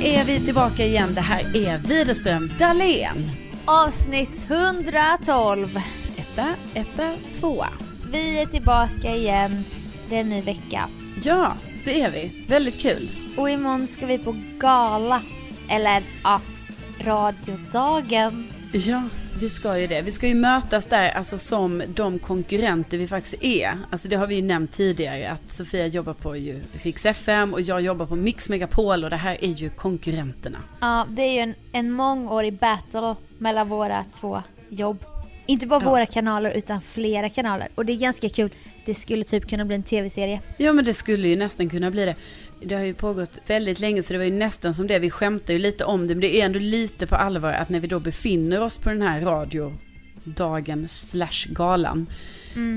är vi tillbaka igen. Det här är Widerström Dahlén. Avsnitt 112. Etta, etta, tvåa. Vi är tillbaka igen. Det är en ny vecka. Ja, det är vi. Väldigt kul. Och imorgon ska vi på gala. Eller ja, radiodagen. Ja, vi ska ju det. Vi ska ju mötas där alltså som de konkurrenter vi faktiskt är. Alltså det har vi ju nämnt tidigare att Sofia jobbar på ju Rix FM och jag jobbar på Mix Megapol och det här är ju konkurrenterna. Ja, det är ju en, en mångårig battle mellan våra två jobb. Inte bara Ja. våra kanaler utan flera kanaler. Och det är ganska kul. Det skulle typ kunna bli en tv-serie. Ja men det skulle ju nästan kunna bli det. Det har ju pågått väldigt länge så det var ju nästan som det. Vi skämtar ju lite om det men det är ändå lite på allvar att när vi då befinner oss på den här radiodagen slash galan.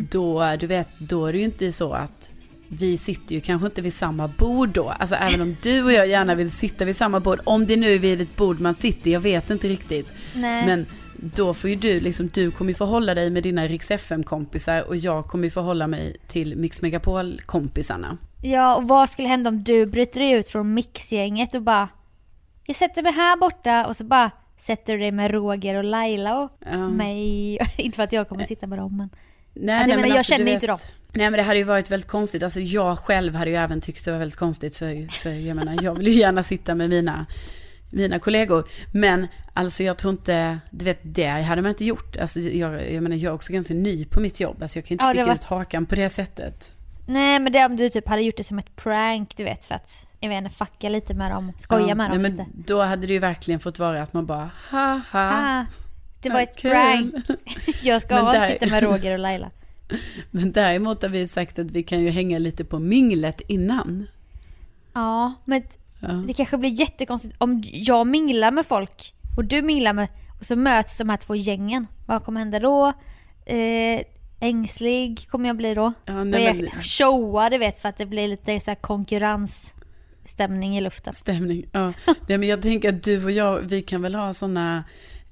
Då, du vet, då är det ju inte så att vi sitter ju kanske inte vid samma bord då. Alltså även om du och jag gärna vill sitta vid samma bord. Om det nu är vid ett bord man sitter, jag vet inte riktigt. Nej. Men då får ju du, liksom, du kommer ju förhålla dig med dina Rix FM-kompisar och jag kommer ju förhålla mig till Mix Megapol-kompisarna. Ja, och vad skulle hända om du bryter dig ut från mixgänget och bara Jag sätter mig här borta och så bara sätter du dig med Roger och Laila och Ja. mig. Inte för att jag kommer sitta med dem men. Nej, Alltså, jag menar, jag du känner vet- inte dem. Nej men det hade ju varit väldigt konstigt. Alltså jag själv hade ju även tyckt det var väldigt konstigt. För, för jag menar, jag vill ju gärna sitta med mina, mina kollegor. Men alltså jag tror inte, du vet det hade man inte gjort. Alltså jag, jag menar jag är också ganska ny på mitt jobb. Alltså jag kan ju inte Ja, sticka var- ut hakan på det sättet. Nej men det är om du typ hade gjort det som ett prank du vet för att jag vet inte fucka lite med dem, skoja Ja, med dem nej, lite. men Då hade det ju verkligen fått vara att man bara, ha ha. Det var ett kul. prank. Jag ska där- sitta med Roger och Laila. Men däremot har vi sagt att vi kan ju hänga lite på minglet innan. Ja, men Ja. det kanske blir jättekonstigt om jag minglar med folk och du minglar med och så möts de här två gängen. Vad kommer hända då? Eh, ängslig kommer jag bli då. Ja, nej, Börja men- showa du vet för att det blir lite så konkurrensstämning i luften. Stämning, ja. Nej, men jag tänker att du och jag, vi kan väl ha sådana,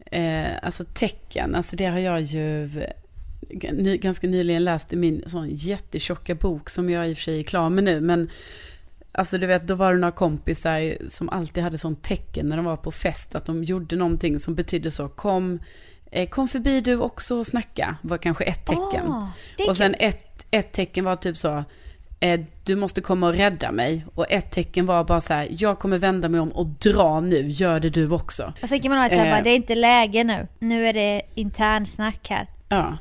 eh, alltså tecken, alltså det har jag ju eh, ny, ganska nyligen läst i min sån jättetjocka bok som jag i och för sig är klar med nu, men Alltså du vet, då var det några kompisar som alltid hade sånt tecken när de var på fest, att de gjorde någonting som betydde så, kom, kom förbi du också och snacka, var kanske ett tecken. Är och sen ett, ett tecken var typ så, eh, du måste komma och rädda mig. Och ett tecken var bara så här, jag kommer vända mig om och dra nu, gör det du också. Och sen kan man ha så här, Eh. det är inte läge nu. Nu är det internsnack här. Ja.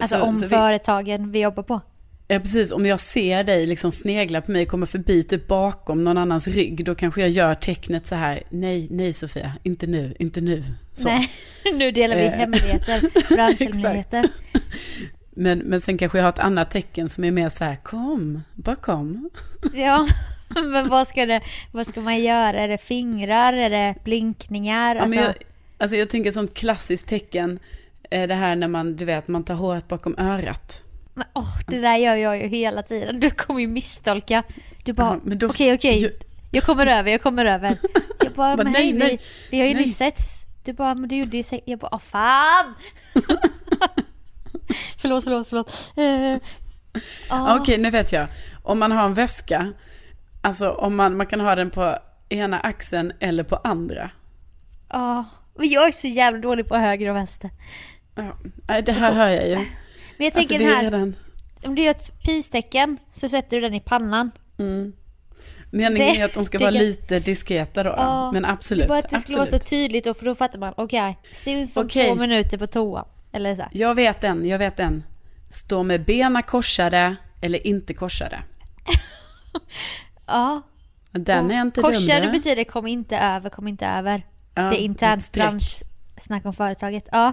Alltså Så- om så vi- företagen vi jobbar på. Ja, precis. Om jag ser dig liksom snegla på mig, komma förbi typ bakom någon annans rygg, då kanske jag gör tecknet så här, nej, nej Sofia, inte nu, inte nu. Så. Nej, nu delar vi Eh. hemligheter, branschhemligheter. Men, men sen kanske jag har ett annat tecken som är mer så här, kom, bara kom. Ja, men vad ska, det, vad ska man göra? Är det fingrar? Är det blinkningar? Ja, Alltså, jag, alltså jag tänker som klassiskt tecken, eh, det här när man, du vet, man tar håret bakom örat. Men, åh, det där gör jag ju hela tiden. Du kommer ju misstolka. Du bara, okej då- okej, ju- jag kommer över, jag kommer över. Jag bara, men nej, hej, nej, vi, vi har ju nej. nyss setts. Du bara, men du gjorde ju säkert, jag bara, åh fan! förlåt, förlåt, förlåt. Uh, Okej, nu vet jag. Om man har en väska, alltså om man, man kan ha den på ena axeln eller på andra. Ja, men jag är så jävla dålig på höger och vänster. Ja, det här hör jag ju. Men jag Alltså, tänker det den är här, redan... om du gör ett pistecken så sätter du den i pannan. Mm. Meningen Det- är att de ska vara kan- lite diskreta då. Ja, men absolut. var att det skulle absolut. vara så tydligt då, för då fattar man, okej, ser ut som Okej. två minuter på toa. Eller så här. Jag vet en, jag vet en. Stå med benen korsade eller inte korsade. Ja. Den är inte. Korsade du. betyder kom inte över, kom inte över. Ja, det är internt branschsnack om företaget. Ja.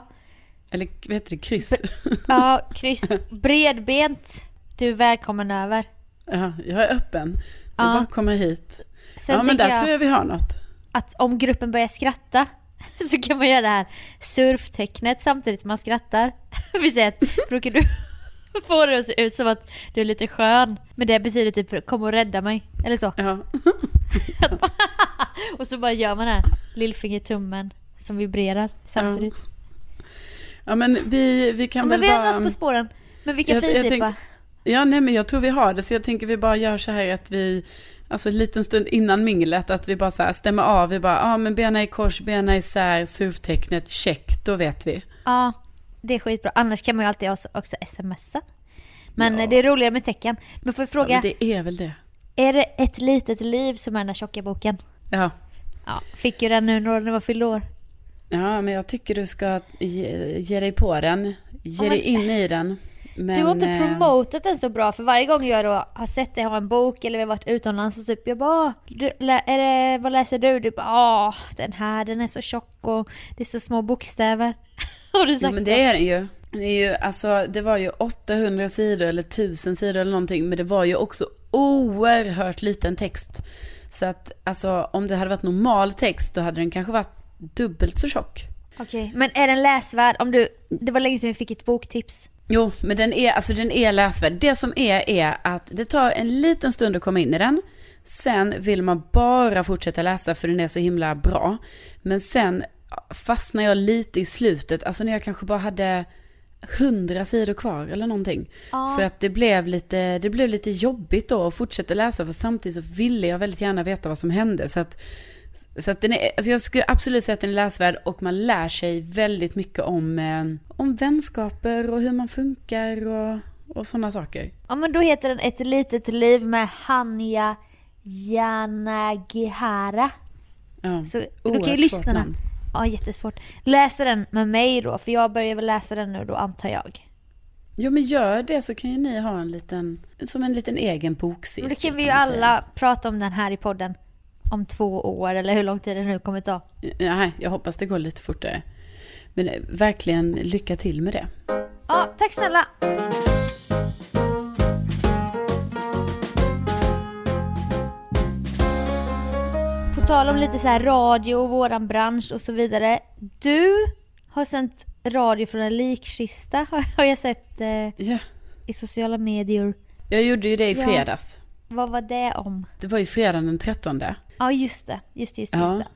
Eller vet du, kryss. Ja, kryss. Bredbent. Du är välkommen över. Ja, jag är öppen. Det Ja. bara komma hit. Sen ja, men där jag, tror jag vi har något. att om gruppen börjar skratta så kan man göra det här surftecknet samtidigt som man skrattar. Vi säger att kan du få det att se ut som att du är lite skön. Men det betyder typ kom och rädda mig. Eller så. Ja. Och så bara gör man det här lillfingertummen som vibrerar samtidigt. ja, men vi, vi kan Ja, men väl vi bara... har något på spåren. Men jag finsippa? tänk- Ja, nej men jag tror vi har det, så jag tänker vi bara gör så här att vi, alltså en liten stund innan minglet, att vi bara så här stämmer av, vi bara, ja ah, men bena i kors, bena isär, surftecknet, check, då vet vi. Ja, det är skitbra. Annars kan man ju alltid också smsa. Men Ja. det är roligare med tecken. Men får jag Ja, fråga, men det är väl det. är det ett litet liv som är den här tjocka boken? Ja. Ja, fick ju den nu när den var fylld år. Ja, men jag tycker du ska ge, ge dig på den, ge men- dig in i den. Men, du har inte eh, promotat den så bra för varje gång jag då har sett dig ha en bok eller vi har varit utomlands så typ jag bara "Ah, du, är det, vad läser du? Du bara ah den här den är så tjock och det är så små bokstäver. har du sagt Jo, men det är den ju. Det, är ju alltså, det var ju 800 sidor eller 1000 sidor eller någonting, men det var ju också oerhört liten text. Så att alltså, om det hade varit normal text, då hade den kanske varit dubbelt så tjock. Okej, men är den läsvärd? Om du, det var länge sedan vi fick ett boktips. Jo, men den är, alltså, den är läsvärd. Det som är, är att det tar en liten stund att komma in i den. Sen vill man bara fortsätta läsa för den är så himla bra. Men sen fastnar jag lite i slutet, alltså när jag kanske bara hade hundra sidor kvar eller någonting. Ja. För att det blev, lite, det blev lite jobbigt då att fortsätta läsa för samtidigt så ville jag väldigt gärna veta vad som hände. Så att, så att den är, alltså jag skulle absolut säga att den är läsvärd och man lär sig väldigt mycket om, eh, om vänskaper och hur man funkar och, och sådana saker. Ja men då heter den Ett litet liv med Hanya Yanagihara. Ja. Så då kan ju Oerhört svårt lyssnarna... namn. Ja jättesvårt. Läsa den med mig då, för jag börjar väl läsa den nu då antar jag. Jo men gör det så kan ju ni ha en liten, som en liten egen bokcirkel. Då kan vi ju alla prata om den här i podden om två år eller hur lång tid det nu kommer ta. Nej, jag hoppas det går lite fortare. Men eh, verkligen lycka till med det. Ja, tack snälla! På tal om lite så här radio och våran bransch och så vidare. Du har sänt radio från en likkista har jag sett eh, Ja, i sociala medier. jag gjorde ju det i fredags. Vad var det om? Det var ju fredagen den 13. Ja just det, just just. Ja. Just det.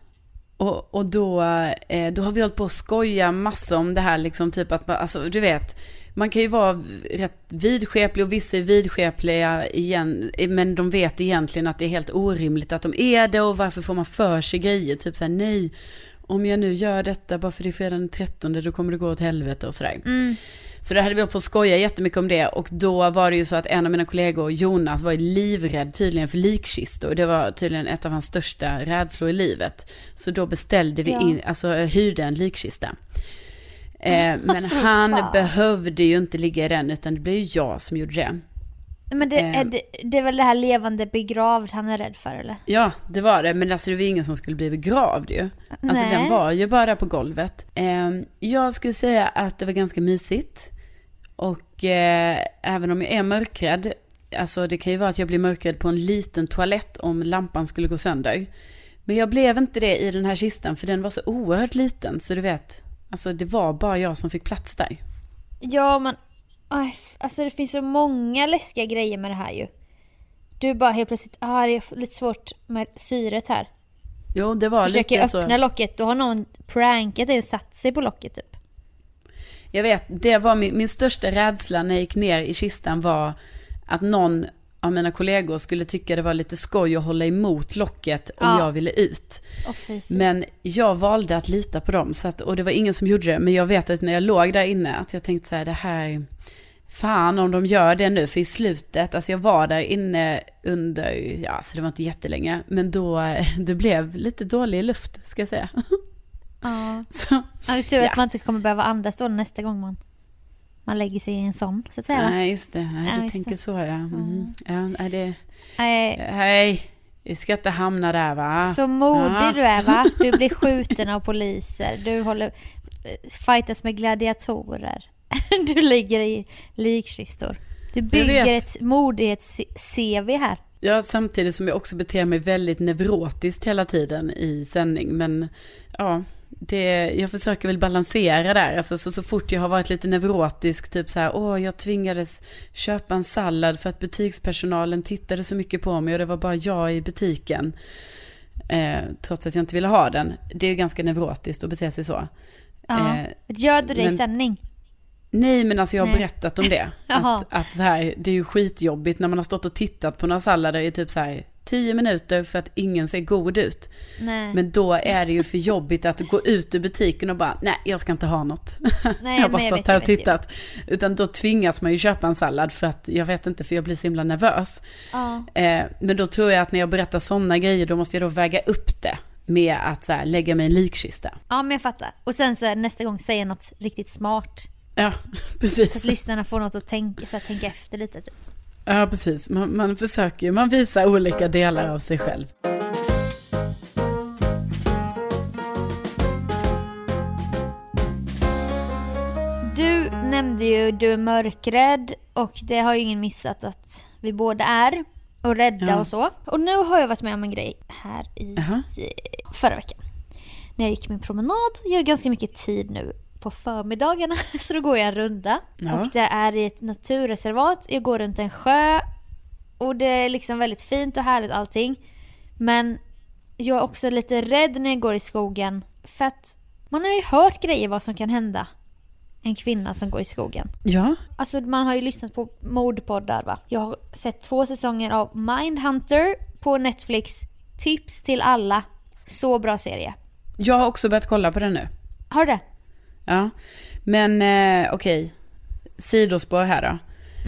Och, och då, eh, då har vi hållit på att skoja massa om det här liksom typ att man, alltså du vet, man kan ju vara rätt vidskeplig och vissa är vidskepliga igen, men de vet egentligen att det är helt orimligt att de är det och varför får man för sig grejer, typ såhär nej, om jag nu gör detta bara för det är fredagen den 13 då kommer det gå åt helvete och sådär. Mm. Så det hade vi hållit på att skoja jättemycket om det och då var det ju så att en av mina kollegor, Jonas, var ju livrädd tydligen för likkistor. Det var tydligen ett av hans största rädslor i livet. Så då beställde vi in, alltså hyrde en likkista. Eh, men Alltså, han fan. behövde ju inte ligga i den utan det blev ju jag som gjorde det. Men det, är Ehm. det, det är väl det här levande begravd han är rädd för eller? Ja, det var det. Men alltså det var ingen som skulle bli begravd ju. Alltså Nej. den var ju bara på golvet. Eh, jag skulle säga att det var ganska mysigt. Och eh, även om jag är mörkrädd, alltså det kan ju vara att jag blir mörkrädd på en liten toalett om lampan skulle gå sönder. Men jag blev inte det i den här kistan för den var så oerhört liten så du vet, alltså det var bara jag som fick plats där. Ja men, aj, alltså det finns så många läskiga grejer med det här ju. Du bara helt plötsligt, ah det är lite svårt med syret här. Jo, det var Försöker lite så. öppna locket, då har någon prankat dig och satt sig på locket typ. Jag vet, det var min, min största rädsla när jag gick ner i kistan var att någon av mina kollegor skulle tycka det var lite skoj att hålla emot locket om Ja. jag ville ut. Fy, fy. Men jag valde att lita på dem, så att, och det var ingen som gjorde det. Men jag vet att när jag låg där inne, att jag tänkte så här, det här, fan om de gör det nu, för i slutet, alltså jag var där inne under, ja, så det var inte jättelänge, men då, det blev lite dålig luft, ska jag säga. Ja. Så, Ja, det är tur Ja. att man inte kommer behöva andas då nästa gång man, man lägger sig i en sån, så att säga nej, just det, nej, Ja, du tänker det. så ja. Mm. ja nej, det, Nej, hej, vi ska inte hamna där va? så modig Ja. du är va? Du blir skjuten av poliser, du håller, fightas med gladiatorer. Du ligger i likkistor. Du bygger vet. ett modighets-CV här. Ja, samtidigt som jag också beter mig väldigt neurotiskt hela tiden i sändning. Men ja, det, jag försöker väl balansera där. Alltså, så, så fort jag har varit lite neurotisk, typ så här, åh, jag tvingades köpa en sallad för att butikspersonalen tittade så mycket på mig och det var bara jag i butiken. Eh, trots att jag inte ville ha den. Det är ju ganska neurotiskt att bete sig så. Ja. Eh, Gör du det i men- sändning? Nej men alltså jag har Nej. berättat om det. Att, att så här, det är ju skitjobbigt när man har stått och tittat på några sallader i typ så här 10 minuter för att ingen ser god ut. Nej, Men då är det ju för jobbigt att gå ut ur butiken och bara, nej jag ska inte ha något. Nej, jag har bara stått här och tittat. Utan då tvingas man ju köpa en sallad för att, jag vet inte, för jag blir så himla nervös. Ja. Eh, men då tror jag att när jag berättar sådana grejer, då måste jag då väga upp det med att så här, lägga mig i en likkista. ja, men jag fattar. Och sen så nästa gång säga något riktigt smart. Ja, Så att precis. lyssnarna får något att tänka, så att tänka efter lite. Typ. Ja, precis. Man, man försöker man visar olika delar av sig själv. Du nämnde ju du är mörkrädd och det har ju ingen missat att vi båda är. Och rädda Ja. och så. Och nu har jag varit med om en grej här i Jaha. förra veckan. När jag gick min promenad. Jag har ganska mycket tid nu på förmiddagarna. Så då går jag en runda. Ja. Och det är i ett naturreservat. Jag går runt en sjö. Och det är liksom väldigt fint och härligt allting. Men jag är också lite rädd när jag går i skogen. För att man har ju hört grejer vad som kan hända en kvinna som går i skogen. Ja, Alltså man har ju lyssnat på mordpoddar va. Jag har sett två säsonger av Mindhunter på Netflix. Tips till alla. Så bra serie. jag har också börjat kolla på det nu. Har du det? Ja, men eh, okej. Sidospår här då.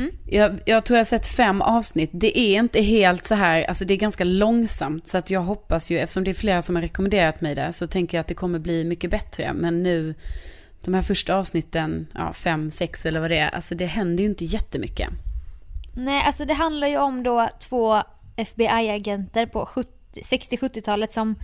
Mm. Jag, jag tror jag har sett fem avsnitt. Det är inte helt så här, alltså det är ganska långsamt. Så att jag hoppas ju, eftersom det är flera som har rekommenderat mig det, så tänker jag att det kommer bli mycket bättre. Men nu, de här första avsnitten, ja, fem, sex eller vad det är, alltså det händer ju inte jättemycket. Nej, alltså det handlar ju om då två FBI-agenter på 70 60-70-talet som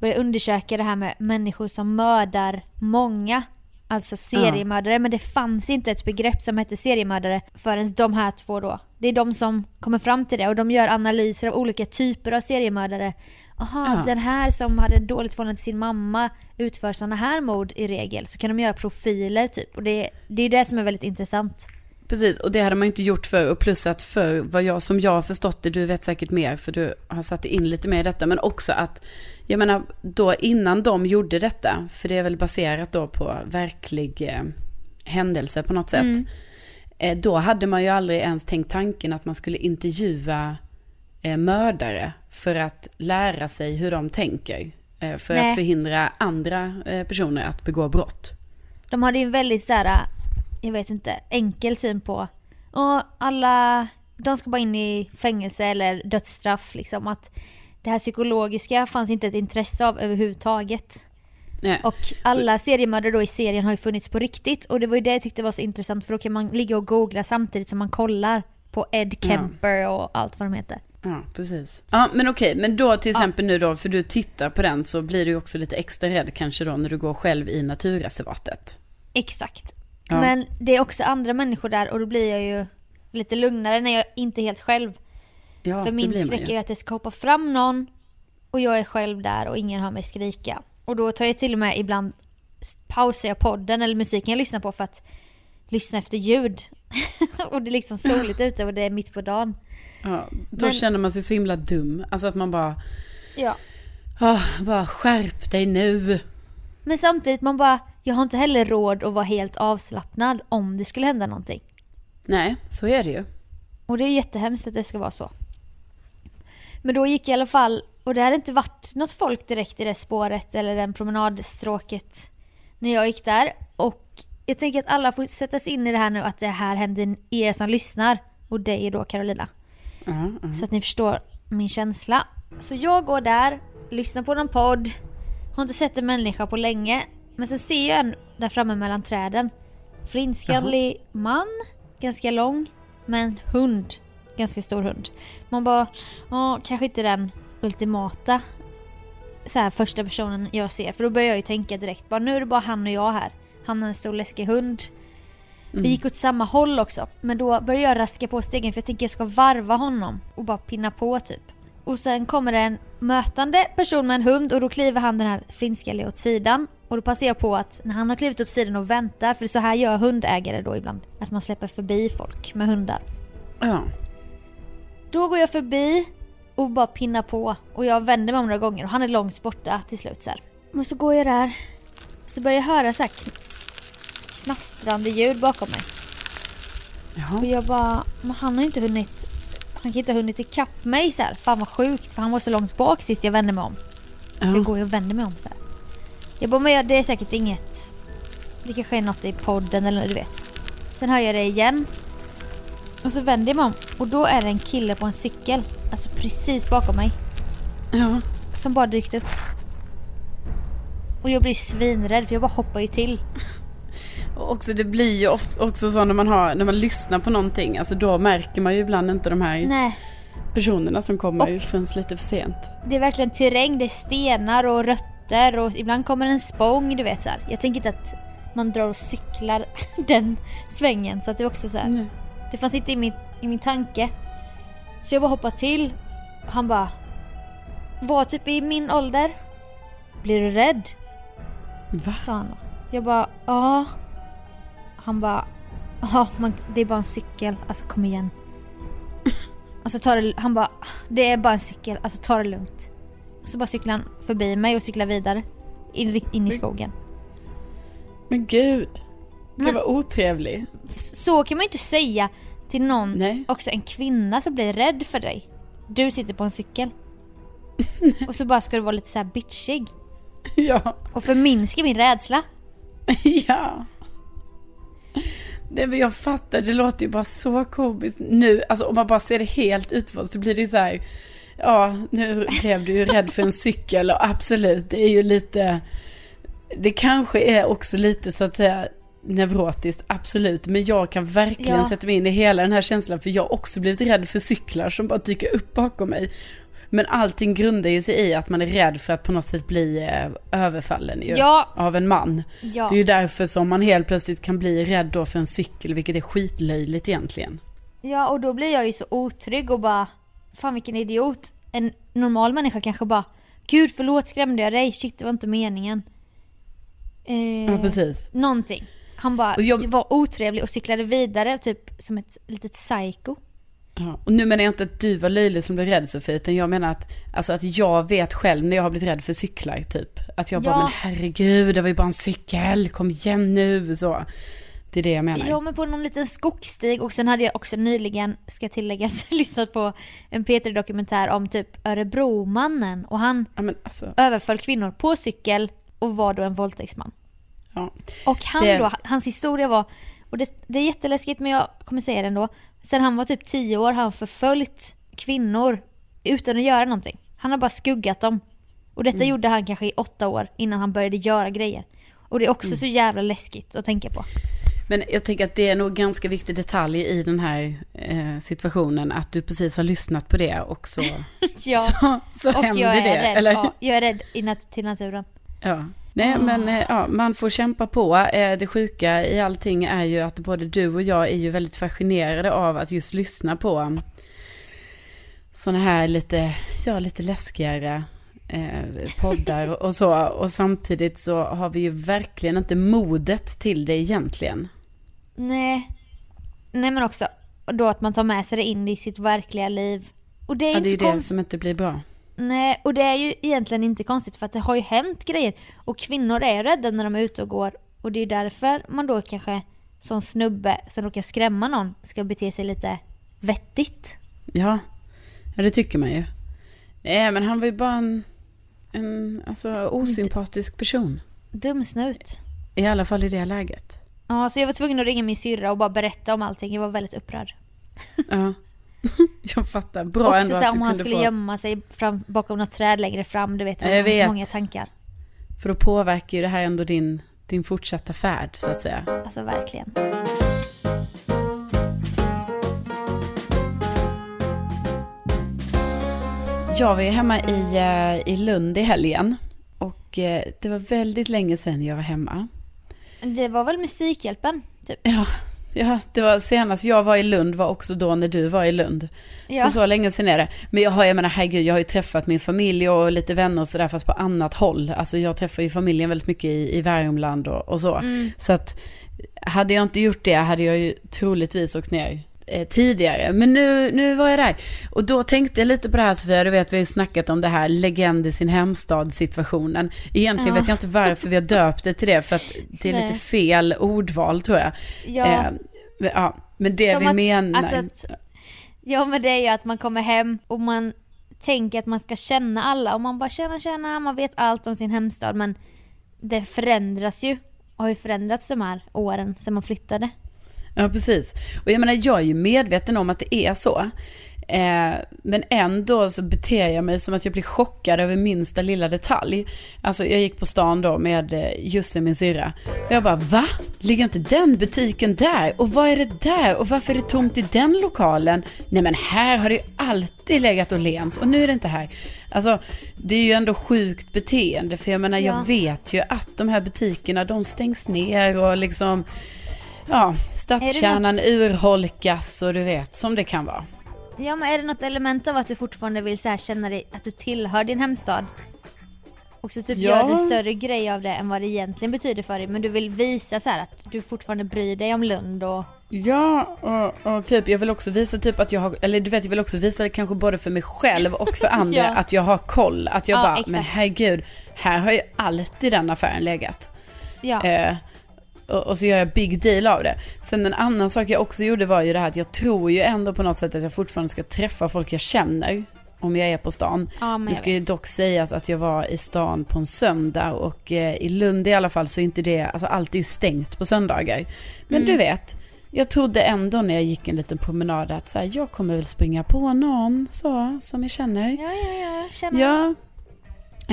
börjar undersöka det här med människor som mördar många. Alltså seriemördare. Men det fanns inte ett begrepp som hette seriemördare förrän de här två då. Det är de som kommer fram till det och de gör analyser av olika typer av seriemördare. Aha, Ja. den här som hade dåligt förhållande till sin mamma utför sådana här mord i regel. Så kan de göra profiler typ. Och det, det är det som är väldigt intressant. Precis, och det hade man inte gjort förr. Och plus att för vad jag, som jag har förstått det, du vet säkert mer för du har satt in lite mer i detta. Men också att, jag menar, då innan de gjorde detta, för det är väl baserat då på verklig eh, händelse på något sätt. Mm. Eh, då hade man ju aldrig ens tänkt tanken att man skulle intervjua eh, mördare för att lära sig hur de tänker. Eh, för Nej. att förhindra andra eh, personer att begå brott. De hade ju en väldigt så här, jag vet inte, enkel syn på och alla, de ska bara in i fängelse eller dödsstraff liksom. Att det här psykologiska fanns inte ett intresse av överhuvudtaget. Nej. Och alla seriemördare då i serien har ju funnits på riktigt och det var ju det jag tyckte var så intressant för då kan man ligga och googla samtidigt som man kollar på Ed Ja. Kemper och allt vad de heter. Ja, precis. Ja, men okej, men då till exempel nu då, för du tittar på den så blir du ju också lite extra rädd kanske då när du går själv i naturreservatet. Exakt. Ja. Men det är också andra människor där och då blir jag ju lite lugnare när jag inte är helt själv. Ja, För min skräck är att det ska hoppa fram någon och jag är själv där och ingen hör mig skrika. Och då tar jag till och med ibland pausar jag podden eller musiken jag lyssnar på för att lyssna efter ljud. och det är liksom soligt ute och det är mitt på dagen. Ja, då Men- känner man sig så himla dum. Alltså att man bara, Ja. "Åh, bara skärp dig nu. Men samtidigt man bara, jag har inte heller råd att vara helt avslappnad om det skulle hända någonting. Nej, så är det ju. Och det är jättehemskt att det ska vara så. Men då gick jag i alla fall, och det hade inte varit något folk direkt i det spåret eller den promenadstråket när jag gick där. Och jag tänker att alla får sätta sig in i det här nu att det här händer er som lyssnar och dig då Carolina. Ja, ja. Så att ni förstår min känsla. Så jag går där, lyssnar på någon podd, har inte sett en människa på länge. Men sen ser jag en där framme mellan träden. Flintskallig man, ganska lång, med en hund. Ganska stor hund. Man bara, ja kanske inte den ultimata så här, första personen jag ser. För då börjar jag ju tänka direkt, bara, nu är det bara han och jag här. Han har en stor läskig hund. Vi gick åt samma håll också. Men då börjar jag raska på stegen för jag tänker jag ska varva honom och bara pinna på typ. Och sen kommer det en mötande person med en hund och då kliver han den här flintskalliga åt sidan. Och då passar jag på att när han har klivit åt sidan och väntar, för så här gör hundägare då ibland. Att man släpper förbi folk med hundar. ja. Då går jag förbi och bara pinnar på. Och jag vänder mig om några gånger och han är långt borta till slut så här. Och så går jag där. Så börjar jag höra så här kn- knastrande ljud bakom mig. Och Jaha. jag bara, men han har inte hunnit, han kan inte ha hunnit ikapp mig så här. Fan vad sjukt för han var så långt bak sist jag vände mig om. Ja. Hur går jag och vänder mig om så här? Jag bara, men jag, det är säkert inget, det kanske är något i podden eller du vet. Sen hör jag det igen. Och så vänder jag mig om och då är det en kille på en cykel, alltså precis bakom mig, ja. som bara dykt upp. Och jag blir svinrädd för jag bara hoppar ju till. Och också, det blir ju också så när man, har, när man lyssnar på någonting, alltså då märker man ju ibland inte de här Nej, personerna som kommer Och- förrän lite för sent. det är verkligen terräng, det är stenar och rötter och ibland kommer en spång, du vet så här. Jag tänker inte att man drar och cyklar den svängen så att det är också så här. Nej. Det fanns inte i min, i min tanke. Så jag bara hoppade till. Han bara... Var typ i min ålder. Blir du rädd? Va? Sa han då. Jag bara ja. Han bara ja, det är bara en cykel. Alltså kom igen. Alltså ta det, han bara det är bara en cykel. Alltså ta det lugnt. Så bara cyklade han förbi mig och cyklade vidare. In, in i skogen. Men gud. Men- var otrevlig. Så kan man ju inte säga till någon Nej. också en kvinna som blir rädd för dig. Du sitter på en cykel. och så bara ska du vara lite så här bitchig. Ja. Och förminska min rädsla. ja. Nej men jag fattar, det låter ju bara så komiskt nu. Alltså om man bara ser det helt utifrån så blir det ju så här. Ja, nu blev du ju rädd för en cykel och absolut, det är ju lite. Det kanske är också lite så att säga neurotiskt, absolut. Men jag kan verkligen Ja. sätta mig in i hela den här känslan för jag har också blivit rädd för cyklar som bara dyker upp bakom mig. Men allting grundar ju sig i att man är rädd för att på något sätt bli eh, överfallen ju, Ja. av en man. Ja. Det är ju därför som man helt plötsligt kan bli rädd då för en cykel, vilket är skitlöjligt egentligen. ja, och då blir jag ju så otrygg och bara Fan vilken idiot. En normal människa kanske bara Gud förlåt skrämde jag dig? Shit det var inte meningen. Eh, Ja, precis. Någonting. Han bara jag- var otrevlig och cyklade vidare typ som ett litet psycho. Ja. Och nu menar jag inte att du var löjlig som blev rädd Sofie, utan jag menar att, alltså att jag vet själv när jag har blivit rädd för cyklar typ. Att jag bara, Ja. men herregud, det var ju bara en cykel, kom igen nu, så. Det är det jag menar. Ja men på någon liten skogsstig och sen hade jag också nyligen, ska tilläggas, lyssnat på en P3 dokumentär om typ Örebromannen och han Ja, alltså, överföll kvinnor på cykel och var då en våldtäktsman. Ja. Och han Det- då, hans historia var, och det, det är jätteläskigt men jag kommer säga det ändå. Sen han var typ 10 år har han förföljt kvinnor utan att göra någonting. Han har bara skuggat dem. Och detta Mm. gjorde han kanske i åtta år innan han började göra grejer. Och det är också Mm. så jävla läskigt att tänka på. Men jag tänker att det är nog ganska viktig detalj i den här eh, situationen, att du precis har lyssnat på det och så, Ja. så, så och händer jag är det. rädd, eller? ja, jag är rädd i nat- till naturen. Ja. Nej men eh, ja, man får kämpa på. Eh, Det sjuka i allting är ju att både du och jag är ju väldigt fascinerade av att just lyssna på sådana här lite, ja lite läskigare eh, poddar och så. Och samtidigt så har vi ju verkligen inte modet till det egentligen. Nej. Nej men också då att man tar med sig det in i sitt verkliga liv. Och det är Ja, det är ju det som inte blir bra. Nej, och det är ju egentligen inte konstigt för att det har ju hänt grejer. Och kvinnor är rädda när de är ute och går. Och det är därför man då kanske som snubbe som råkar skrämma någon ska bete sig lite vettigt. Ja, ja det tycker man ju. Nej men han var ju bara en, en alltså, osympatisk person. Dum snut. I alla fall i det läget. Ja, så jag var tvungen att ringa min syrra och bara berätta om allting. Jag var väldigt upprörd. Ja. Jag fattar. Bra Också ändå så att här, du om han kunde skulle få... gömma sig fram, bakom något träd längre fram. Du vet, Ja, jag många, vet. många tankar. För då påverkar ju det här ändå din, din fortsatta färd, så att säga. Alltså verkligen. Jag var ju hemma i, eh, i Lund i helgen. Och eh, det var väldigt länge sedan jag var hemma. Det var väl Musikhjälpen? Typ. Ja, ja, det var senast jag var i Lund var också då när du var i Lund. Ja. Så så länge sedan är det. Men jag har, jag menar herregud, jag har ju träffat min familj och lite vänner och sådär fast på annat håll. Alltså jag träffar ju familjen väldigt mycket i, i Värmland och, och så. Mm. Så att hade jag inte gjort det hade jag ju troligtvis åkt ner eh, tidigare. Men nu, nu var jag där. Och då tänkte jag lite på det här Sofia, du vet vi har ju snackat om det här legend i sin hemstad situationen. Egentligen Ja. vet jag inte varför vi har döpt det till det, för att det är Nej. lite fel ordval tror jag. Ja, Eh, men- ja, men det Som vi att- menar. alltså att- ja men det är ju att man kommer hem och man tänker att man ska känna alla och man bara känna känna, man vet allt om sin hemstad men det förändras ju och har ju förändrats de här åren sedan man flyttade. Ja, precis. Och jag menar, jag är ju medveten om att det är så. Eh, men ändå så beter jag mig som att jag blir chockad över minsta lilla detalj. Alltså jag gick på stan då med eh, Jussi, min syrra. Och jag bara, va? Ligger inte den butiken där? Och vad är det där? Och varför är det tomt i den lokalen? Nej men här har det ju alltid legat Åhléns och nu är det inte här. Alltså det är ju ändå sjukt beteende. För jag menar, Ja. jag vet ju att de här butikerna, de stängs ner och liksom... Ja, stadskärnan urholkas och du vet, som det kan vara. Ja men är det något element av att du fortfarande vill så här känna dig, att du tillhör din hemstad? Och så typ Ja. gör du större grej av det än vad det egentligen betyder för dig men du vill visa så här att du fortfarande bryr dig om Lund och Ja, och, och typ jag vill också visa typ att jag har, eller du vet jag vill också visa det kanske både för mig själv och för andra Ja. att jag har koll. Att jag Ja, bara, exakt. men herregud, här har ju alltid den affären legat. ja. Eh, och, och så gör jag big deal av det. Sen en annan sak jag också gjorde var ju det här att jag tror ju ändå på något sätt att jag fortfarande ska träffa folk jag känner. Om jag är på stan. ja Nu ska ju dock sägas att jag var i stan på en söndag och eh, i Lund i alla fall så är inte det, alltså allt är ju stängt på söndagar. Men Mm. du vet, jag trodde ändå när jag gick en liten promenad att så här, jag kommer väl springa på någon så, som jag känner. Ja ja ja, känner Ja.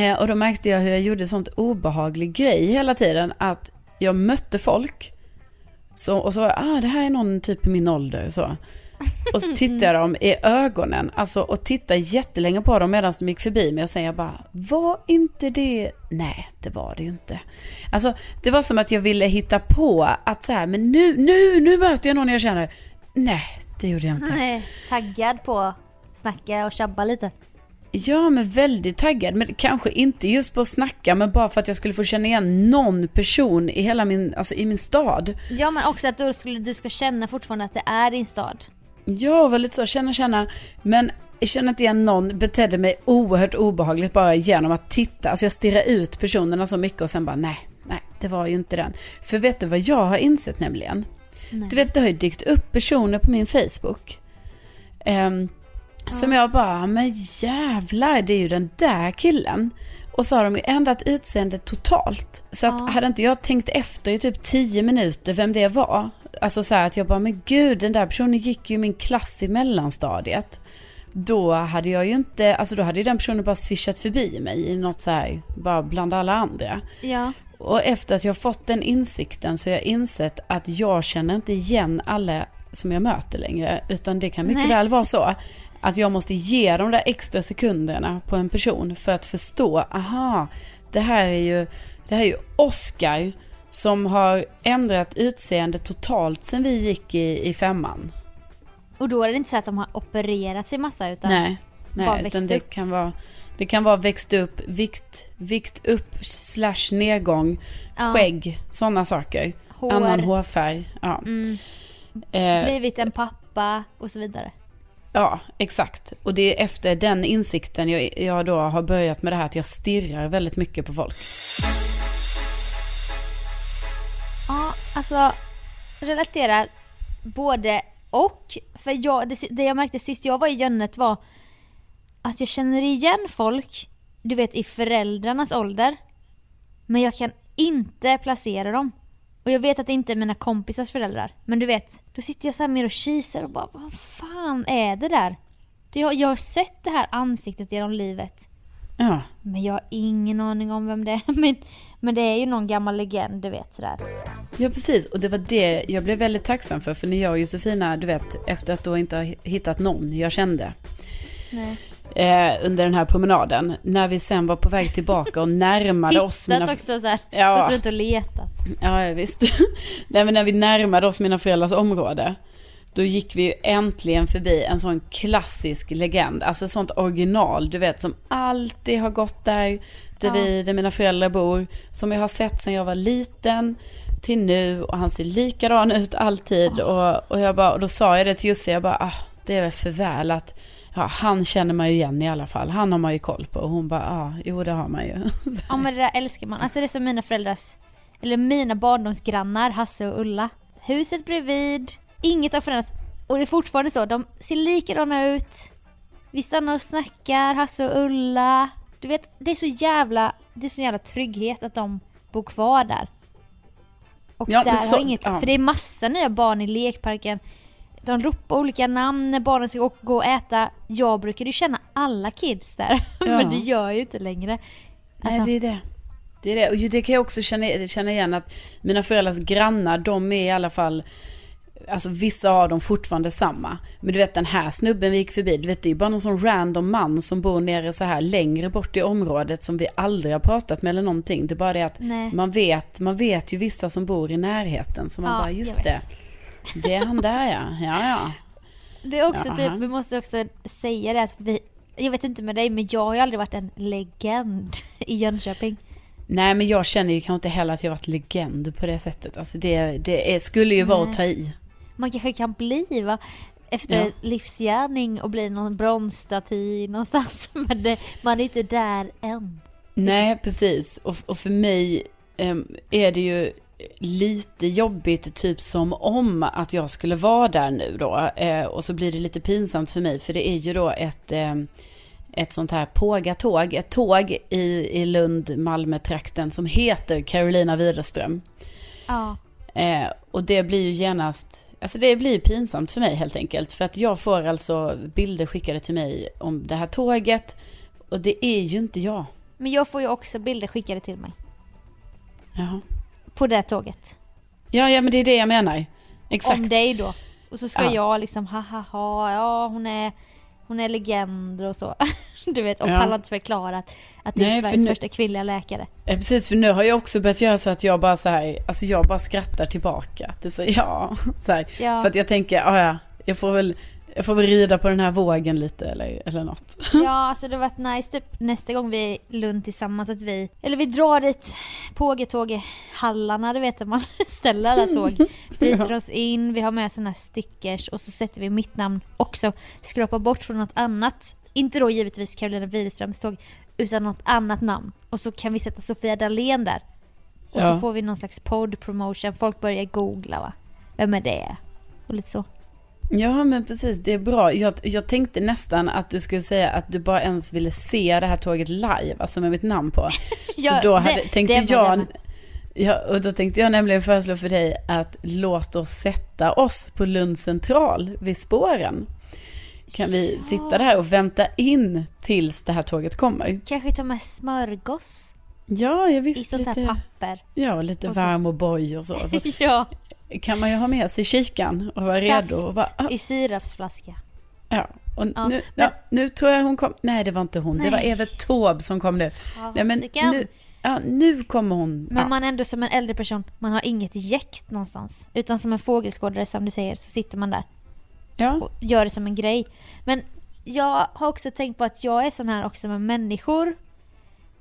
Eh, och då märkte jag hur jag gjorde sånt obehaglig grej hela tiden. Att jag mötte folk. Så, och så var jag, ah det här är någon typ i min ålder. Så. Och så tittade jag dem i ögonen. Alltså och tittade jättelänge på dem medan de gick förbi mig. Och sen jag bara, var inte det? Nej, det var det ju inte. Alltså det var som att jag ville hitta på att så här, men nu, nu, nu möter jag någon jag känner. Nej, det gjorde jag inte. Nej, taggad på att snacka och tjabba lite. Ja, men väldigt taggad. Men kanske inte just på att snacka, men bara för att jag skulle få känna igen någon person i hela min, alltså i min stad. Ja men också att du, skulle, du ska känna fortfarande att det är din stad. Ja, lite så, känna, känna. Men jag känner inte igen någon, betedde mig oerhört obehagligt bara genom att titta. Alltså jag stirrade ut personerna så mycket och sen bara nej, nej, det var ju inte den. För vet du vad jag har insett nämligen? Nej. Du vet, det har ju dykt upp personer på min Facebook. Som jag bara, men jävlar, det är ju den där killen. Och så har de ju ändrat utseende totalt. Så att Ja. hade inte jag tänkt efter i typ 10 minuter vem det var. Alltså så här att jag bara, men gud, den där personen gick ju min klass i mellanstadiet. Då hade jag ju inte, alltså då hade ju den personen bara swishat förbi mig i något så här, bara bland alla andra. Ja. Och efter att jag fått den insikten så har jag insett att jag känner inte igen alla som jag möter längre. Utan det kan mycket Nej. väl vara så att jag måste ge de där extra sekunderna på en person för att förstå, aha, det här är ju, det här är ju Oscar som har ändrat utseende totalt sen vi gick i, i femman. Och då är det inte så att de har opererat sig massa utan Nej, bara nej växt utan det upp. kan vara det kan vara växt upp, vikt, vikt upp slash nedgång, Ja. skägg, sådana saker. hår, Annan hårfärg. Ja. Mm, Eh, blivit en pappa och så vidare ja, exakt. Och det är efter den insikten jag, jag då har börjat med det här att jag stirrar väldigt mycket på folk. Ja, alltså relaterar både och. För jag, det, det jag märkte sist jag var i Jönnet var att jag känner igen folk, du vet i föräldrarnas ålder. Men jag kan inte placera dem. Och jag vet att det inte är mina kompisars föräldrar. Men du vet, då sitter jag så här mer och kisar och bara vad fan är det där? Jag, jag har sett det här ansiktet genom livet. Ja, Men jag har ingen aning om vem det är. Men, men det är ju någon gammal legend, du vet sådär. ja, precis. Och det var det jag blev väldigt tacksam för. För när jag och Josefina, du vet, efter att då inte ha hittat någon jag kände Nej. Eh, under den här promenaden. När vi sen var på väg tillbaka och närmade oss. Hittat också såhär. Ja. Gått runt och letat. Ja, visst. Nej, men när vi närmade oss mina föräldrars område. Då gick vi ju äntligen förbi en sån klassisk legend. Alltså sånt original, du vet, som alltid har gått där. Där, Ja. vi, där mina föräldrar bor. Som jag har sett sedan jag var liten. till nu och han ser likadan ut alltid. Och, och, jag bara, och då sa jag det till Jussi, jag bara, ah, det är väl att ja, han känner man ju igen i alla fall. Han har man ju koll på. Och hon bara, ja, ah, jo det har man ju. Ja men det där älskar man. Alltså det är som mina föräldrars, eller mina barndomsgrannar, Hasse och Ulla. Huset bredvid, inget har förändrats. Och det är fortfarande så, de ser likadana ut. Vi stannar och snackar, Hasse och Ulla. Du vet, det är så jävla, det är så jävla trygghet att de bor kvar där. Och Ja, där så- har inget, ja. för det är massa nya barn i lekparken. De ropar olika namn när barnen ska gå- och äta. Jag brukade ju känna alla kids där, Ja. men det gör jag ju inte längre. Nej, Alltså- det är det. Det är det. Och det kan jag också känna, känna igen att mina föräldrars grannar, de är i alla fall, alltså vissa av dem fortfarande samma. Men du vet den här snubben vi gick förbi, du vet det är ju bara någon sån random man som bor nere så här längre bort i området som vi aldrig har pratat med eller någonting. Det är bara det att Nej. man vet, man vet ju vissa som bor i närheten. Så man Ja, bara, just det. vet. Det är han där ja. Ja, ja. Det är också Jaha. typ, vi måste också säga det att vi, jag vet inte med dig men jag har ju aldrig varit en legend i Jönköping. Nej men jag känner ju kanske inte heller att jag varit legend på det sättet. Alltså det, det är, skulle ju vara att ta i. Man kanske kan bli va? Efter Ja. livsgärning och bli någon bronsstaty någonstans. Men det, man är inte där än. Nej, precis. Och, och för mig em, är det ju lite jobbigt, typ som om att jag skulle vara där nu då. Eh, och så blir det lite pinsamt för mig, för det är ju då ett, em, ett sånt här pågatåg, ett tåg i, i Lund-Malmö-trakten som heter Carolina Widerström. Ja. Eh, och det blir ju genast, alltså det blir ju pinsamt för mig helt enkelt. För att jag får alltså bilder skickade till mig om det här tåget. Och det är ju inte jag. Men jag får ju också bilder skickade till mig. Jaha. På det tåget. Ja, ja, men det är det jag menar. Exakt. Om dig då. Och så ska Ja. jag liksom ha ha ha, ja hon är, hon är legend och så. Du vet, och Ja. pallar inte förklara att, att det är Nej, för Sveriges nu- första kvinnliga läkare. Eh, Precis, för nu har jag också börjat göra så att jag bara så här, alltså jag bara skrattar tillbaka. Typ så, ja, så här. Ja. För att jag tänker, ja, ja, jag får väl, jag får väl rida på den här vågen lite eller, eller något. Ja, alltså det har varit nice typ nästa gång vi är i Lund tillsammans att vi, eller vi drar dit Pågetåg i hallarna, du vet att man ställer alla tåg, bryter oss in, vi har med såna här stickers och så sätter vi mitt namn också, skrapar bort från något annat, inte då givetvis Carolina Widerströms tåg, utan något annat namn. Och så kan vi sätta Sofia Dalén där. Och Ja. så får vi någon slags podd promotion, folk börjar googla va, vem är det? Och lite så. Ja, men precis, det är bra. Jag, jag tänkte nästan att du skulle säga att du bara ens ville se det här tåget live, alltså med mitt namn på. Ja, så då hade, tänkte det var det jag, ja, och då tänkte jag nämligen föreslå för dig att låt oss sätta oss på Lund central vid spåren. Kan vi Ja. sitta där och vänta in tills det här tåget kommer? Kanske ta med smörgås Ja, jag i visst. sånt här Lite, papper. ja, lite Och varm och boj och så. så ja. Kan man ju ha med sig kikan och vara redo. Och bara, ah, i sirapsflaska. ja. Och Ja, nu, men- ja, nu tror jag hon kom. Nej, det var inte hon. Det var Nej. Evert Taube som kom nu. Nej, men nu, ja, nu kommer hon. Men ja. man är ändå som en äldre person, man har inget jäkt någonstans. Utan som en fågelskådare som du säger så sitter man där ja. och gör det som en grej. Men jag har också tänkt på att jag är sån här också med människor.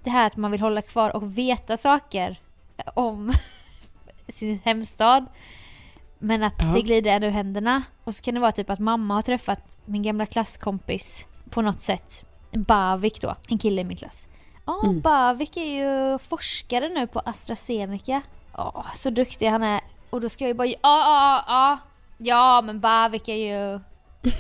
Det här att man vill hålla kvar och veta saker om sin hemstad. Men att Ja. det glider ändå ur händerna. Och så kan det vara typ att mamma har träffat min gamla klasskompis på något sätt. Bavik då, en kille i min klass. Ja, Mm. Bavik är ju forskare nu på AstraZeneca. Ja, så duktig han är. Och då ska jag ju bara, ja, ja, ja. Ja, men Bavik är ju...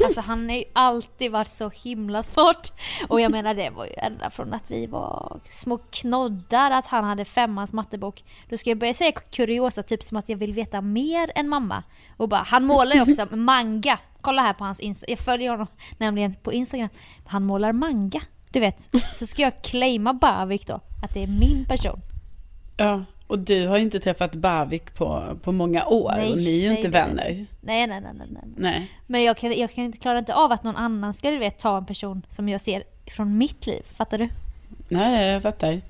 Alltså han har ju alltid varit så himla smart. Och jag menar det var ju ända från att vi var små knoddar att han hade femmans mattebok. Då ska jag börja säga kuriosa, typ som att jag vill veta mer än mamma. Och bara, han målar ju också manga. Kolla här på hans Instagram, Jag följer honom nämligen på Instagram. Han målar manga. Du vet. Så ska jag claima Bavik då. Att det är min person. ja. Och du har ju inte träffat Bavik på, på många år. Nej, och ni är ju nej, inte vänner. Nej, nej, nej, nej. nej. Nej. Men jag kan, jag kan inte klara inte av att någon annan ska du vet, ta en person som jag ser från mitt liv. Fattar du? Nej, jag fattar.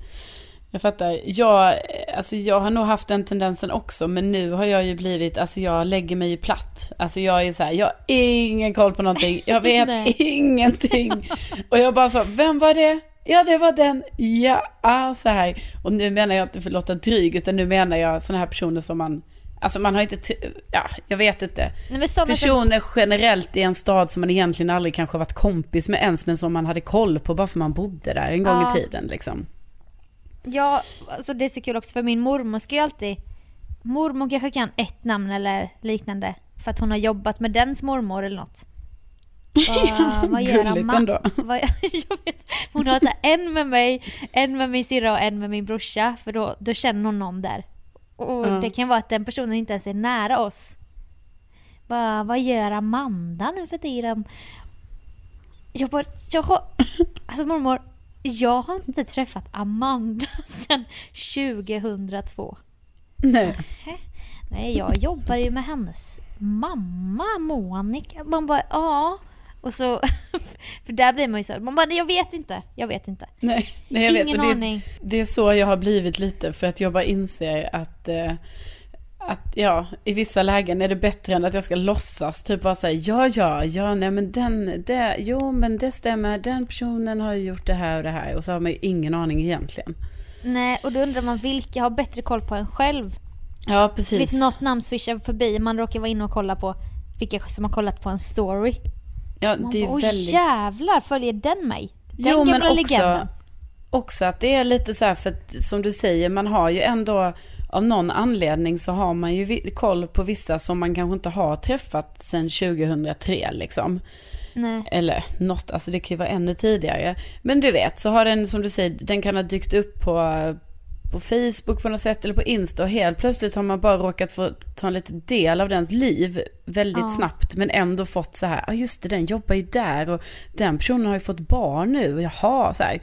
Jag fattar. Jag, alltså jag har nog haft den tendensen också, men nu har jag ju blivit, alltså jag lägger mig ju platt. Alltså jag är så här, jag har ingen koll på någonting, jag vet ingenting. Och jag bara så, vem var det? Ja det var den, ja, ah, så här. Och nu menar jag inte för att låta dryg, utan nu menar jag sådana här personer som man, alltså man har inte, ja, jag vet inte. Nej, såna som, Personer generellt i en stad som man egentligen aldrig kanske varit kompis med ens, men som man hade koll på bara för man bodde där en gång Ja. i tiden liksom. ja, alltså det är så kul också för min mormor ska ju alltid, mormor kanske kan ett namn eller liknande. För att hon har jobbat med dens mormor eller något. Vad, vad gör Gulligt ändå. Vad, jag vet, hon har så här, en med mig, en med min syrra och en med min brorsa. För då, då känner hon någon där. Och Ja. det kan vara att den personen inte ens är nära oss. Vad, vad gör Amanda nu för tiden? Jag bara, jag har, alltså mormor, jag har inte träffat Amanda sedan 2002. Nej. Nej, jag jobbar ju med hennes mamma Monica. Man bara, ja. Och så, för där blir man ju så, man bara, jag vet inte, jag vet inte. Nej, nej jag vet. Ingen det, aning. det är så jag har blivit lite, för att jag bara inser att, eh, att ja, i vissa lägen är det bättre än att jag ska låtsas, typ bara säga ja, ja, ja, nej men den, det, jo men det stämmer, den personen har ju gjort det här och det här, och så har man ju ingen aning egentligen. Nej, och då undrar man vilka har bättre koll på en själv? Ja, precis. Vet något namn svischar förbi, man råkar vara inne och kolla på vilka som har kollat på en story. Ja, Man det är bara, väldigt... jävlar, följer den mig? Den Jo, men gamla också, legenden. också att det är lite så här, för att, som du säger, man har ju ändå, av någon anledning så har man ju koll på vissa som man kanske inte har träffat sedan 2003 liksom. Nej. Eller något, alltså det kan ju vara ännu tidigare. Men du vet, så har den, som du säger, den kan ha dykt upp på, på Facebook på något sätt eller på Insta och helt plötsligt har man bara råkat få ta en liten del av dens liv väldigt Ja. snabbt men ändå fått så här, ja just det, den jobbar ju där och den personen har ju fått barn nu, jaha, så här.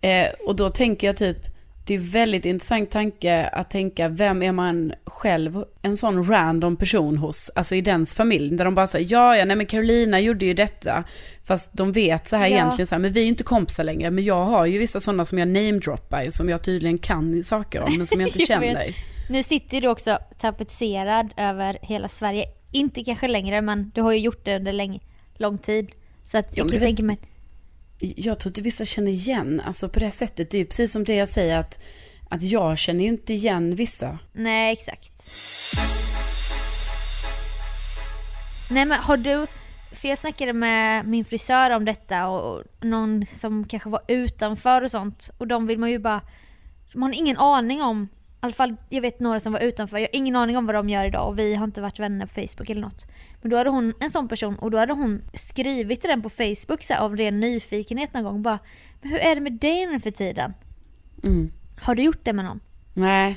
Eh, och då tänker jag typ, det är väldigt intressant tanke att tänka, vem är man själv en sån random person hos, alltså i dens familj, där de bara säger, ja, ja, nej men Carolina gjorde ju detta, fast de vet så här Ja. egentligen så här, men vi är inte kompisar längre, men jag har ju vissa sådana som jag namedroppar, som jag tydligen kan saker om, men som jag inte Jag känner. Nu sitter du också tapetserad över hela Sverige. Inte kanske längre, men du har ju gjort det under länge, lång tid. Så att Ja, jag kan tänka mig... Jag tror inte vissa känner igen, alltså på det sättet, det är ju precis som det jag säger att, att jag känner ju inte igen vissa. Nej, exakt. Nej men har du... För jag snackade med min frisör om detta och och någon som kanske var utanför och sånt. Och de vill man ju bara... Man har ingen aning om... Alla fall, jag vet några som var utanför. Jag har ingen aning om vad de gör idag och vi har inte varit vänner på Facebook eller något. Men då hade hon en sån person och då hade hon skrivit till den på Facebook så här, av ren nyfikenhet någon gång. Bara, men hur är det med dig nu för tiden? Mm. Har du gjort det med någon? Nej,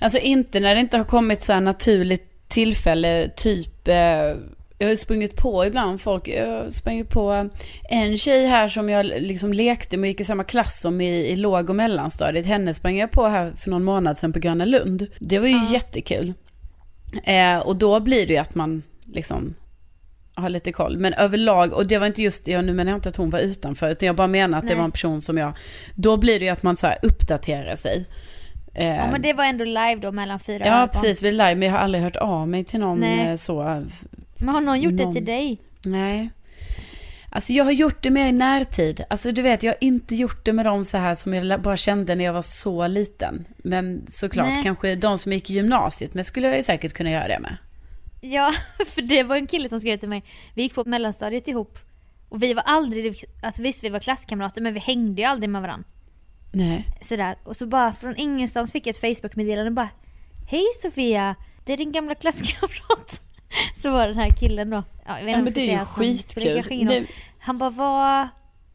alltså inte när det inte har kommit så här naturligt tillfälle, typ, eh, jag har sprungit på ibland folk, jag sprang på en tjej här som jag liksom lekte med och gick i samma klass som i, i låg och mellanstadiet, henne sprang jag på här för någon månad sedan på Gröna Lund. Det var ju Ja. jättekul. Eh, och då blir det ju att man liksom har lite koll. Men överlag, och det var inte just, jag, nu menar jag inte att hon var utanför, utan jag bara menar att det Nej. var en person som jag, då blir det ju att man så här uppdaterar sig. Eh, Ja men det var ändå live då mellan fyra Ja, precis. Vi är live, men jag har aldrig hört av mig till någon Nej. eh, så. Men har någon gjort Någon. det till dig? Nej. Alltså jag har gjort det mer i närtid. Alltså du vet, jag har inte gjort det med dem så här som jag bara kände när jag var så liten. Men såklart, Nej. kanske de som gick i gymnasiet, men skulle jag ju säkert kunna göra det med. Ja, för det var en kille som skrev till mig. Vi gick på mellanstadiet ihop. Och vi var aldrig, alltså visst vi var klasskamrater men vi hängde ju aldrig med varandra. Nej. Sådär. Och så bara från ingenstans fick jag ett Facebook-meddelande bara Hej Sofia! Det är din gamla klasskamrat. Så var den här killen då. Ja, jag vet inte men det är ju skitkul. Det, Han bara vad,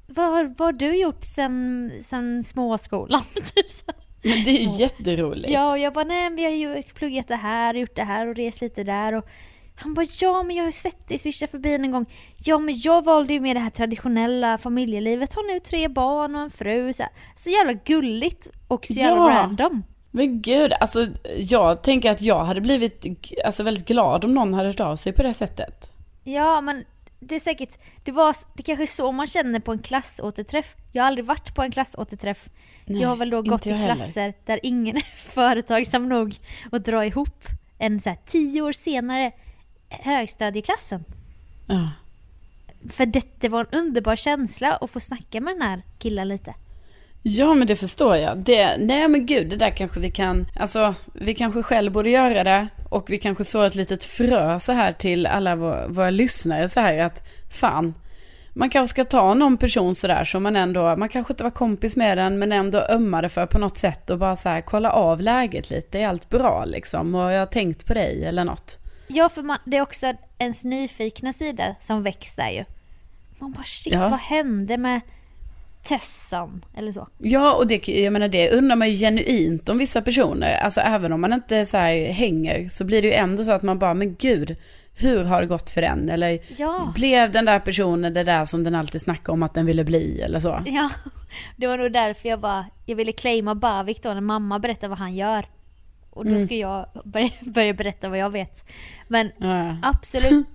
vad, vad har du gjort sen, sen småskolan? typ så. men det är ju jätteroligt. Ja, och jag bara nej men jag har ju pluggat det här och gjort det här och rest lite där och han bara ja men jag har ju sett dig swisha förbi en gång. Ja men jag valde ju med det här traditionella familjelivet, har nu tre barn och en fru. Så, här. så jävla gulligt och så jävla Ja. random. Men gud, alltså jag tänker att jag hade blivit alltså, väldigt glad om någon hade hört av sig på det sättet. Ja men det är säkert, det var det kanske är så man känner på en klassåterträff. Jag har aldrig varit på en klassåterträff. Nej, jag har väl då gått i jag heller. klasser där ingen är företagsam nog att dra ihop en så här tio år senare högstadieklassen. Ja. För det, det var en underbar känsla att få snacka med den här killen lite. Ja, men det förstår jag. Det, nej, men gud, det där kanske vi kan... Alltså, vi kanske själv borde göra det. Och vi kanske sår ett litet frö så här till alla våra, våra lyssnare så här att fan, man kanske ska ta någon person sådär som man ändå, man kanske inte var kompis med den men ändå ömmade för på något sätt och bara så här kolla av läget lite, är allt bra liksom? Och jag har tänkt på dig eller något. Ja, för man, det är också ens nyfikna sida som där ju. Man bara shit, Ja. vad hände med Tessan? Eller så. Ja, och det, jag menar det undrar man ju genuint om vissa personer. Alltså även om man inte så här hänger så blir det ju ändå så att man bara, men gud, hur har det gått för den? Eller Ja. blev den där personen det där som den alltid snackar om att den ville bli eller så? Ja, det var nog därför jag bara, jag ville claima Bavik då när mamma berättar vad han gör. Och Mm. då ska jag börja, börja berätta vad jag vet. Men Ja. absolut,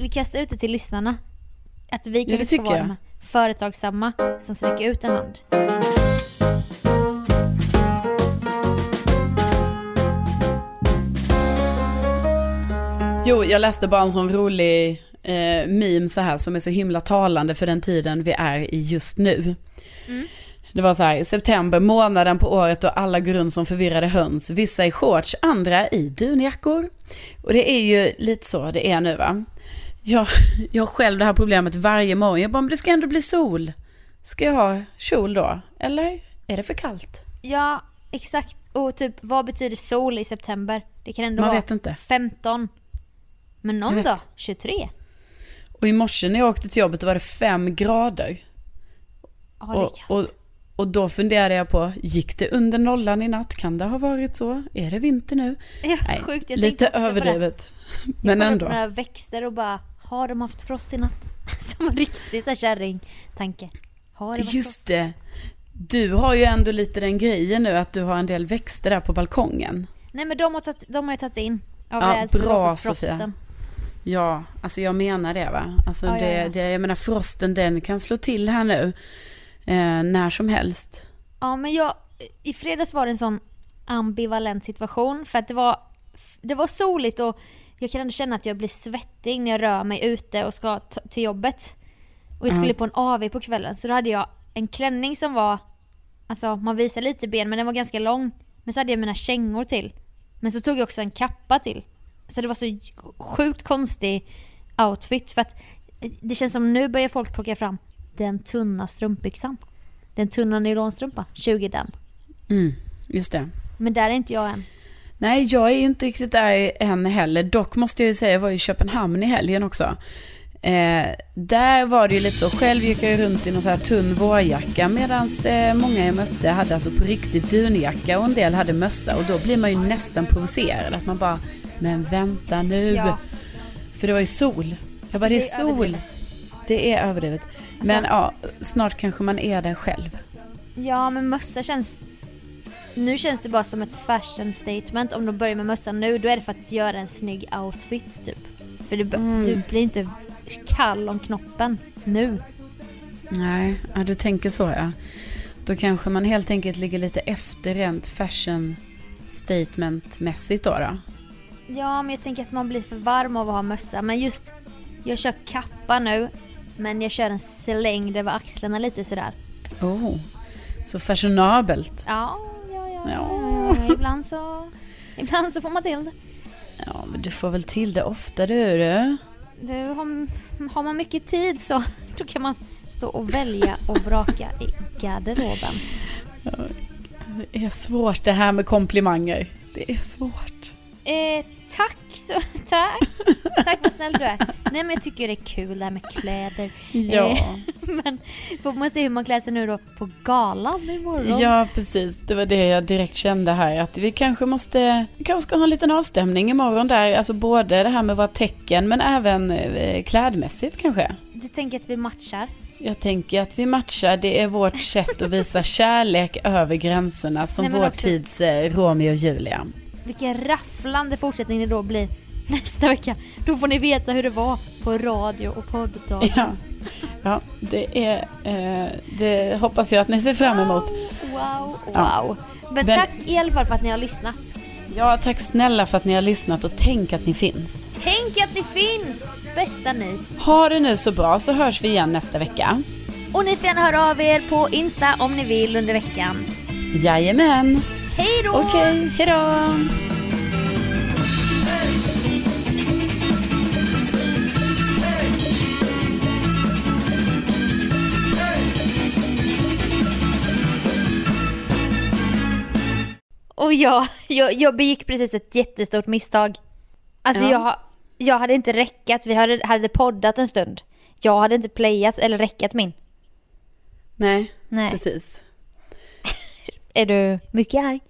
vi kastar ut det till lyssnarna. Att vi Ja, kan det få tycker vara jag. Företagsamma som sträcker ut en hand. Jo, jag läste bara en sån rolig eh, meme så här som är så himla talande för den tiden vi är i just nu. Mm. Det var så här, september, månaden på året då alla går runt som förvirrade höns. Vissa i shorts, andra i dunjackor. Och det är ju lite så det är nu va. Jag, jag har själv det här problemet varje morgon. Jag bara, men det ska ändå bli sol. Ska jag ha kjol då? Eller är det för kallt? Ja, exakt. Och typ, vad betyder sol i september? Det kan ändå Man vara vet inte. 15. Men någon dag 23. Och i morse när jag åkte till jobbet då var det fem grader. Ja, det är kallt. och, och då funderade jag på, gick det under nollan i natt? Kan det ha varit så? Är det vinter nu? ja, Nej, sjukt, jag lite på överdrivet. Jag Men kollade ändå. på några växter och bara, har de haft frost i natt? Som en riktig så här kärring-tanke. Har varit frost? Just det. Du har ju ändå lite den grejen nu att du har en del växter där på balkongen. Nej men de har, tagit, de har ju tagit in. Av Ja, bra. Sofia. Ja, alltså jag menar det va. Alltså Ja, ja, det, ja. det, jag menar frosten den kan slå till här nu. Eh, när som helst. Ja men jag, i fredags var det en sån ambivalent situation för att det var, det var soligt och jag kan ändå känna att jag blir svettig när jag rör mig ute och ska till jobbet. Och jag skulle Ja. på en AV på kvällen så då hade jag en klänning som var, alltså man visar lite ben men den var ganska lång. Men så hade jag mina kängor till. Men så tog jag också en kappa till. Så det var så sjukt konstig outfit för att det känns som nu börjar folk plocka fram den tunna strumpbyxan. Den tunna nylonstrumpan, 20 den. Mm, just det. Men där är inte jag än. Nej, jag är inte riktigt där än heller. Dock måste jag ju säga, jag var i Köpenhamn i helgen också. Eh, där var det ju lite så, själv gick jag runt i någon så här tunn vårjacka medan eh, många jag mötte hade alltså på riktigt dunjacka och en del hade mössa och då blir man ju nästan provocerad att man bara, men vänta nu. Ja. För det var ju sol. Jag bara, det är sol. Det är överdrivet. Men ja, snart kanske man är där själv. Ja men mössa känns... Nu känns det bara som ett fashion statement. Om de börjar med mössan nu då är det för att göra en snygg outfit typ. För du, Mm. du blir inte kall om knoppen nu. Nej, ja, du tänker så ja. Då kanske man helt enkelt ligger lite efter rent fashion statement-mässigt då. då. Ja men jag tänker att man blir för varm av att ha mössa. Men just, jag kör kappa nu. Men jag kör en slängd över axlarna lite sådär. Oh, så fashionabelt. Ja, ja, ja. Ja. ja. Ibland så... Ibland så får man till det. Ja, men du får väl till det ofta du. du. Du, har, har man mycket tid så då kan man stå och välja och vraka i garderoben. Det är svårt det här med komplimanger. Det är svårt. Eh, tack så, tack. Tack vad snäll du är. Nej men jag tycker det är kul det här med kläder. Ja, Men får man se hur man klär sig nu då på galan imorgon? ja precis. Det var det jag direkt kände här. Att vi kanske måste, vi kanske ska ha en liten avstämning imorgon där. Alltså både det här med våra tecken men även eh, klädmässigt kanske. Du tänker att vi matchar? Jag tänker att vi matchar, det är vårt sätt att visa kärlek över gränserna som Nej, vår också- tids eh, Romeo och Julia. Vilken rafflande fortsättning det då blir nästa vecka. Då får ni veta hur det var på radio och podddagen. Ja, ja det, är, eh, det hoppas jag att ni ser fram emot. Wow, wow. Ja. Men Men- tack i alla fall för att ni har lyssnat. Ja, tack snälla för att ni har lyssnat och tänk att ni finns. Tänk att ni finns! Bästa ni. Ha det nu så bra så hörs vi igen nästa vecka. Och ni får gärna höra av er på Insta om ni vill under veckan. Jajamän. Hej då! Okej, hejdå! Och jag, jag, jag begick precis ett jättestort misstag. Alltså Ja. jag, jag hade inte räckat, vi hade, hade poddat en stund. Jag hade inte playat eller räckat min. Nej, Nej. precis. Är du mycket arg?